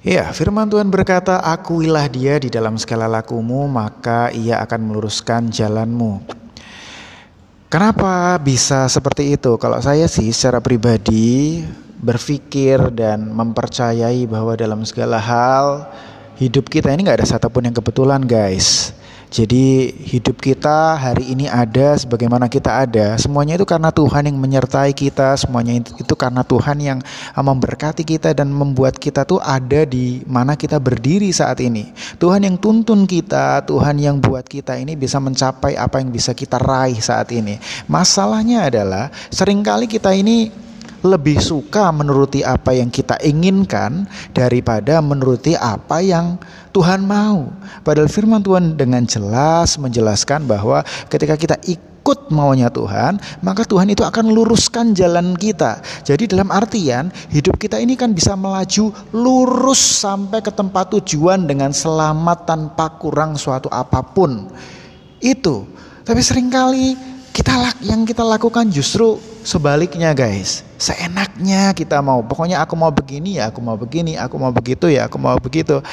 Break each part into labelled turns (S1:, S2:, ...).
S1: Ya, firman Tuhan berkata, Akuilah dia di dalam segala lakumu, maka ia akan meluruskan jalanmu. Kenapa bisa seperti itu? Kalau saya sih secara pribadi berpikir dan mempercayai bahwa dalam segala hal hidup kita ini nggak ada satupun yang kebetulan guys. Jadi hidup kita hari ini ada sebagaimana kita ada. Semuanya itu karena Tuhan yang menyertai kita. Semuanya itu karena Tuhan yang uh, memberkati kita dan membuat kita tuh ada di mana kita berdiri saat ini. Tuhan yang tuntun kita Tuhan yang buat kita ini bisa mencapai apa yang bisa kita raih saat ini. Masalahnya adalah sering kali kita ini lebih suka menuruti apa yang kita inginkan daripada menuruti apa yang Tuhan mau. Padahal firman Tuhan dengan jelas menjelaskan bahwa ketika kita ikut maunya Tuhan, maka Tuhan itu akan luruskan jalan kita. Jadi dalam artian hidup kita ini kan bisa melaju lurus sampai ke tempat tujuan dengan selamat tanpa kurang suatu apa pun. Itu. Tapi sering kali kita yang kita lakukan justru sebaliknya guys. Seenaknya kita mau pokoknya aku mau begini ya aku mau begini aku mau begitu ya aku mau begitu.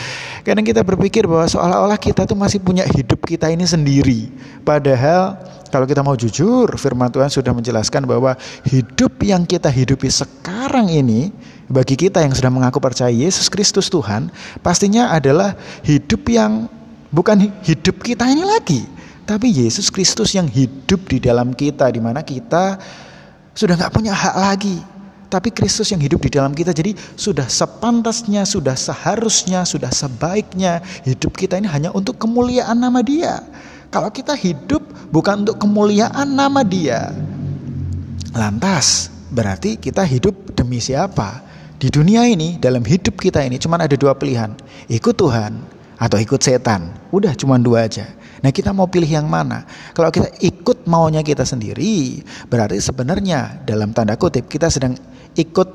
S1: Kadang kita berpikir bahwa seolah-olah kita tuh masih punya hidup kita ini sendiri. Padahal kalau kita mau jujur firman Tuhan sudah menjelaskan bahwa hidup yang kita hidupi sekarang ini bagi kita yang sudah mengaku percaya Yesus Kristus Tuhan pastinya adalah hidup yang bukan hidup kita ini lagi tapi Yesus Kristus yang hidup di dalam kita, di mana kita sudah nggak punya hak lagi. Tapi Kristus yang hidup di dalam kita, jadi sudah sepantasnya, sudah seharusnya, sudah sebaiknya hidup kita ini hanya untuk kemuliaan nama Dia. Kalau kita hidup bukan untuk kemuliaan nama Dia, lantas berarti kita hidup demi siapa? Di dunia ini, dalam hidup kita ini, cuma ada dua pilihan: ikut Tuhan atau ikut setan. Udah, cuma dua aja. Nah kita mau pilih yang mana? Kalau kita ikut maunya kita sendiri, berarti sebenarnya dalam tanda kutip kita sedang ikut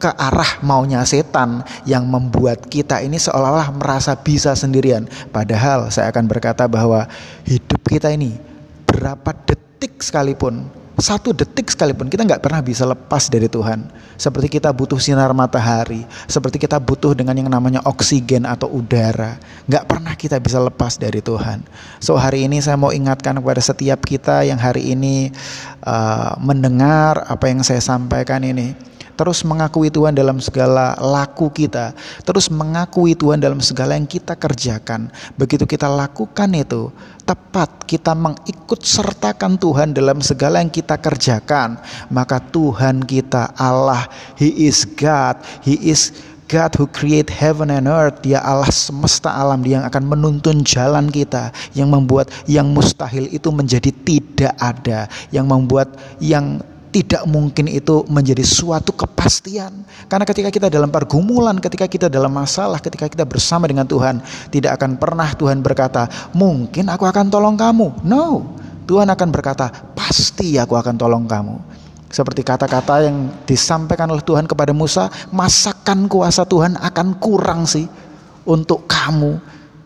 S1: ke arah maunya setan yang membuat kita ini seolah-olah merasa bisa sendirian. Padahal saya akan berkata bahwa hidup kita ini berapa detik sekalipun satu detik sekalipun kita nggak pernah bisa lepas dari Tuhan. Seperti kita butuh sinar matahari, seperti kita butuh dengan yang namanya oksigen atau udara. Nggak pernah kita bisa lepas dari Tuhan. So hari ini saya mau ingatkan kepada setiap kita yang hari ini uh, mendengar apa yang saya sampaikan ini terus mengakui Tuhan dalam segala laku kita, terus mengakui Tuhan dalam segala yang kita kerjakan. Begitu kita lakukan itu, tepat kita mengikut sertakan Tuhan dalam segala yang kita kerjakan, maka Tuhan kita Allah, He is God, He is God who create heaven and earth, dia Allah semesta alam, dia yang akan menuntun jalan kita, yang membuat yang mustahil itu menjadi tidak ada, yang membuat yang tidak mungkin itu menjadi suatu kepastian. Karena ketika kita dalam pergumulan, ketika kita dalam masalah, ketika kita bersama dengan Tuhan, tidak akan pernah Tuhan berkata, "Mungkin aku akan tolong kamu." No. Tuhan akan berkata, "Pasti aku akan tolong kamu." Seperti kata-kata yang disampaikan oleh Tuhan kepada Musa, "Masakan kuasa Tuhan akan kurang sih untuk kamu?"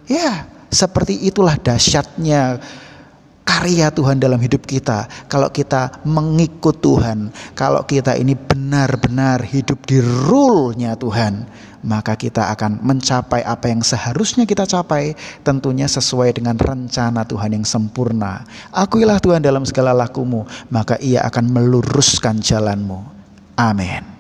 S1: Ya, seperti itulah dahsyatnya karya Tuhan dalam hidup kita. Kalau kita mengikut Tuhan, kalau kita ini benar-benar hidup di rule-nya Tuhan, maka kita akan mencapai apa yang seharusnya kita capai, tentunya sesuai dengan rencana Tuhan yang sempurna. Akuilah Tuhan dalam segala lakumu, maka ia akan meluruskan jalanmu. Amin.